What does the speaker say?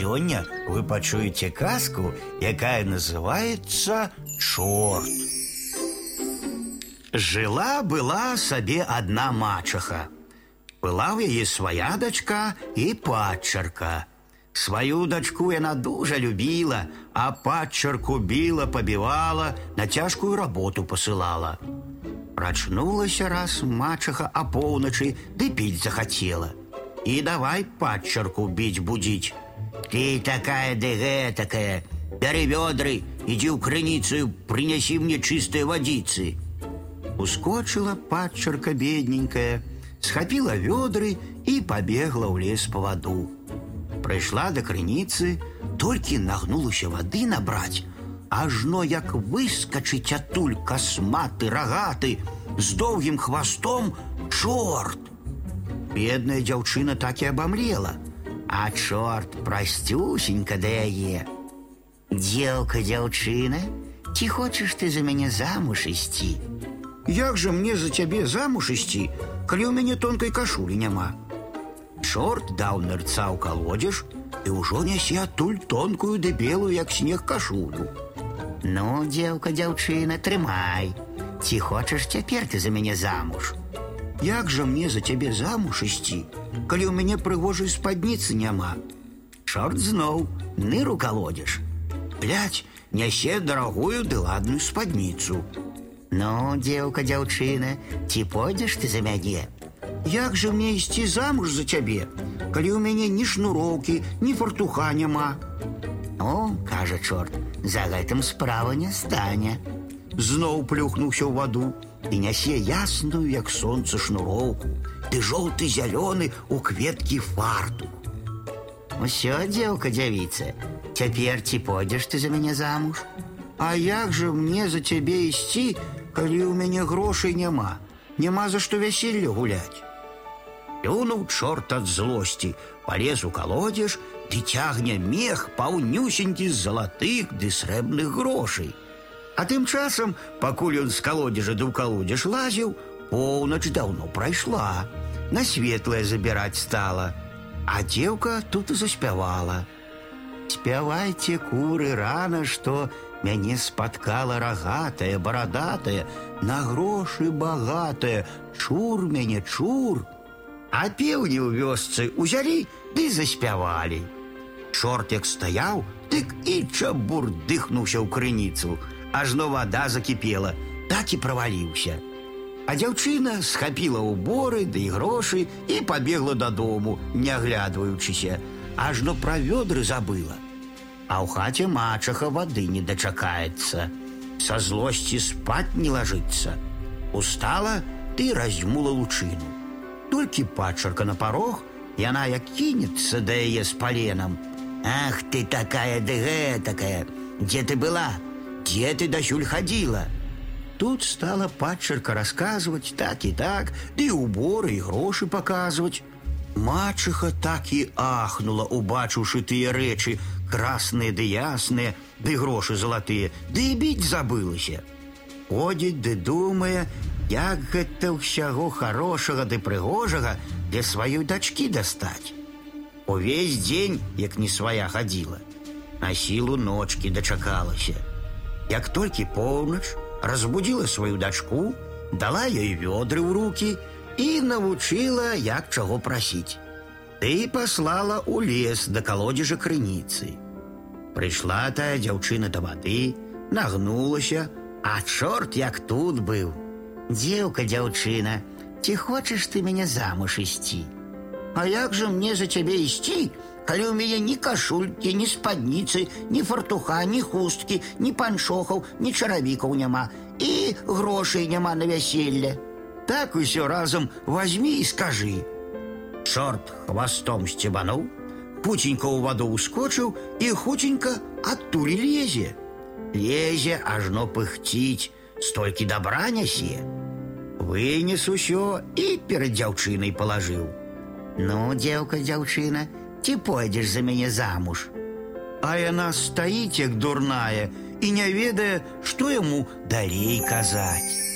Сёння вы пачуеце казку, якая называется «Чорт». Жила была сабе одна мачаха. Была ў яе свая дачка і падчарка. Сваю дачку яна дужа любіла, а падчарку біла, пабівала, на цяжкую работу посылала. Прачнулася раз мачаха апоўначы ды піць захацела. И давай падчарку бить будить. Ты такая да гэтакая, бяры вёдры, иди ў крыніцу, принеси мне чистой водицы. Ускочила падчарка бедненькая, схапила ведры и побегла ў лес по воду. Прыйшла до крыніцы, толькі нагнулася воды набрать, ажно як выскочить адтуль касматы рогаты с доўгім хвостом чорт. Бедная дзяўчына так і абамлела. А чорт прасцюсенька да яе. Дзелка дзяўчына, ці хочаш ты за мяне замуж ісці? Як жа мне за цябе замуж ісці, калі ў мяне тонкай кашулі няма? Чорт даў нырца ў калодзеж і ўжо нясе адтуль тонкую ды белую, як снег кашулю. Ну, дзелка дзяўчына, трымай. Ці хочаш цяпер ты за мяне замуж? Як жа мне за цябе замуж ісці, калі ў мяне прыгожай спадніцы няма. Чорт зноў ныру калодзеш. Глядь, нясе дарагую ды ладную спадніцу. Ну, дзеўка дзяўчына, ці пойдзеш ты за мяне? Як жа мне ісці замуж за цябе, калі ў мяне ні шнуроўкі, ні фартуха няма. О, кажа чорт, за гэтым справа не стане. Зноў плюхнуўся ў ваду і нясе ясную, як сонца шнуроўку, ды жоўты зялёны у кветкі фарту. Усё, дзеўка дзявіца, цяпер ці пойдзеш ты за мяне замуж? А як жа мне за цябе ісці, калі ў мяне грошай няма, няма за што вяселле гуляць. Плюнуў чорт ад злосці, палез у калодзеж, ды цягне мех паўнюсенькі з залатых ды срэбных грошай. А тым часам, пакуль ён з калодзежа ды ў калодзеж лазіў, поўнач даўно прайшла. На светлае забіраць стала. А дзеўка тут і заспявала. Спявайце куры рана, што мяне спаткала рагатая, барадатая, на грошы багатая, чур мяне чур. А пеўні ў вёсцы узялі ды заспявалі. Чорт як стаяў, дык і чабур дыхнуўся ў крыніцу ажно вода закипела, так і праваліўся. А дзяўчына схапіла ўборы ды да грошы і пабегла дадому, не аглядваючыся, ажно пра вёдры забыла. А ў хаце мачаха вады не дачакаецца. Са злосці спаць не лажыцца. Устала ты разьмула лучыну. Толькі пачарка на парог, яна як кінецца да яе з паленам. Ах ты такая ды гэтакая, дзе ты была? где ты досюль ходила?» Тут стала падчерка рассказывать так и так, да и уборы, и гроши показывать. Мачеха так и ахнула, убачивши тыя рэчы, красныя ды ясныя, ды грошы залатыя, ды і біць забылася. Ходзіць ды думае, як гэта ўсяго хорошага ды прыгожага для сваёй дачкі дастаць. Увесь дзень, як не свая хадзіла, на сілу ночкі дачакалася. Як толькі поўнач разбудзіла сваю дачку, дала ёй вёдры ў руки і навучыла, як чаго прасіць. Ты паслала ў лес да калодзежа крыніцы. Прыйшла тая дзяўчына да вады, нагнулася, а чорт як тут быў. Дзеўка дзяўчына, ці хочаш ты мяне замуж ісці? А як жа мне за цябе ісці, калі ў мяне ні кашулькі, ні спадніцы, ні фартуха, ні хусткі, ні паншохаў, ні чаравікаў няма і грошай няма на вяселле. Так усё разам возьми і скажы. Чорт хвастом сцебануў, пуценька ў ваду ўскочыў і хуценька адтуль лезе. Лезе ажно пыхціць, столькі добра нясе. Вынес усё і перад дзяўчынай палажыў. Ну, дзеўка дзяўчына, ці пойдзеш за мяне замуж. А яна стаіць як дурная і не ведае, што яму далей казаць.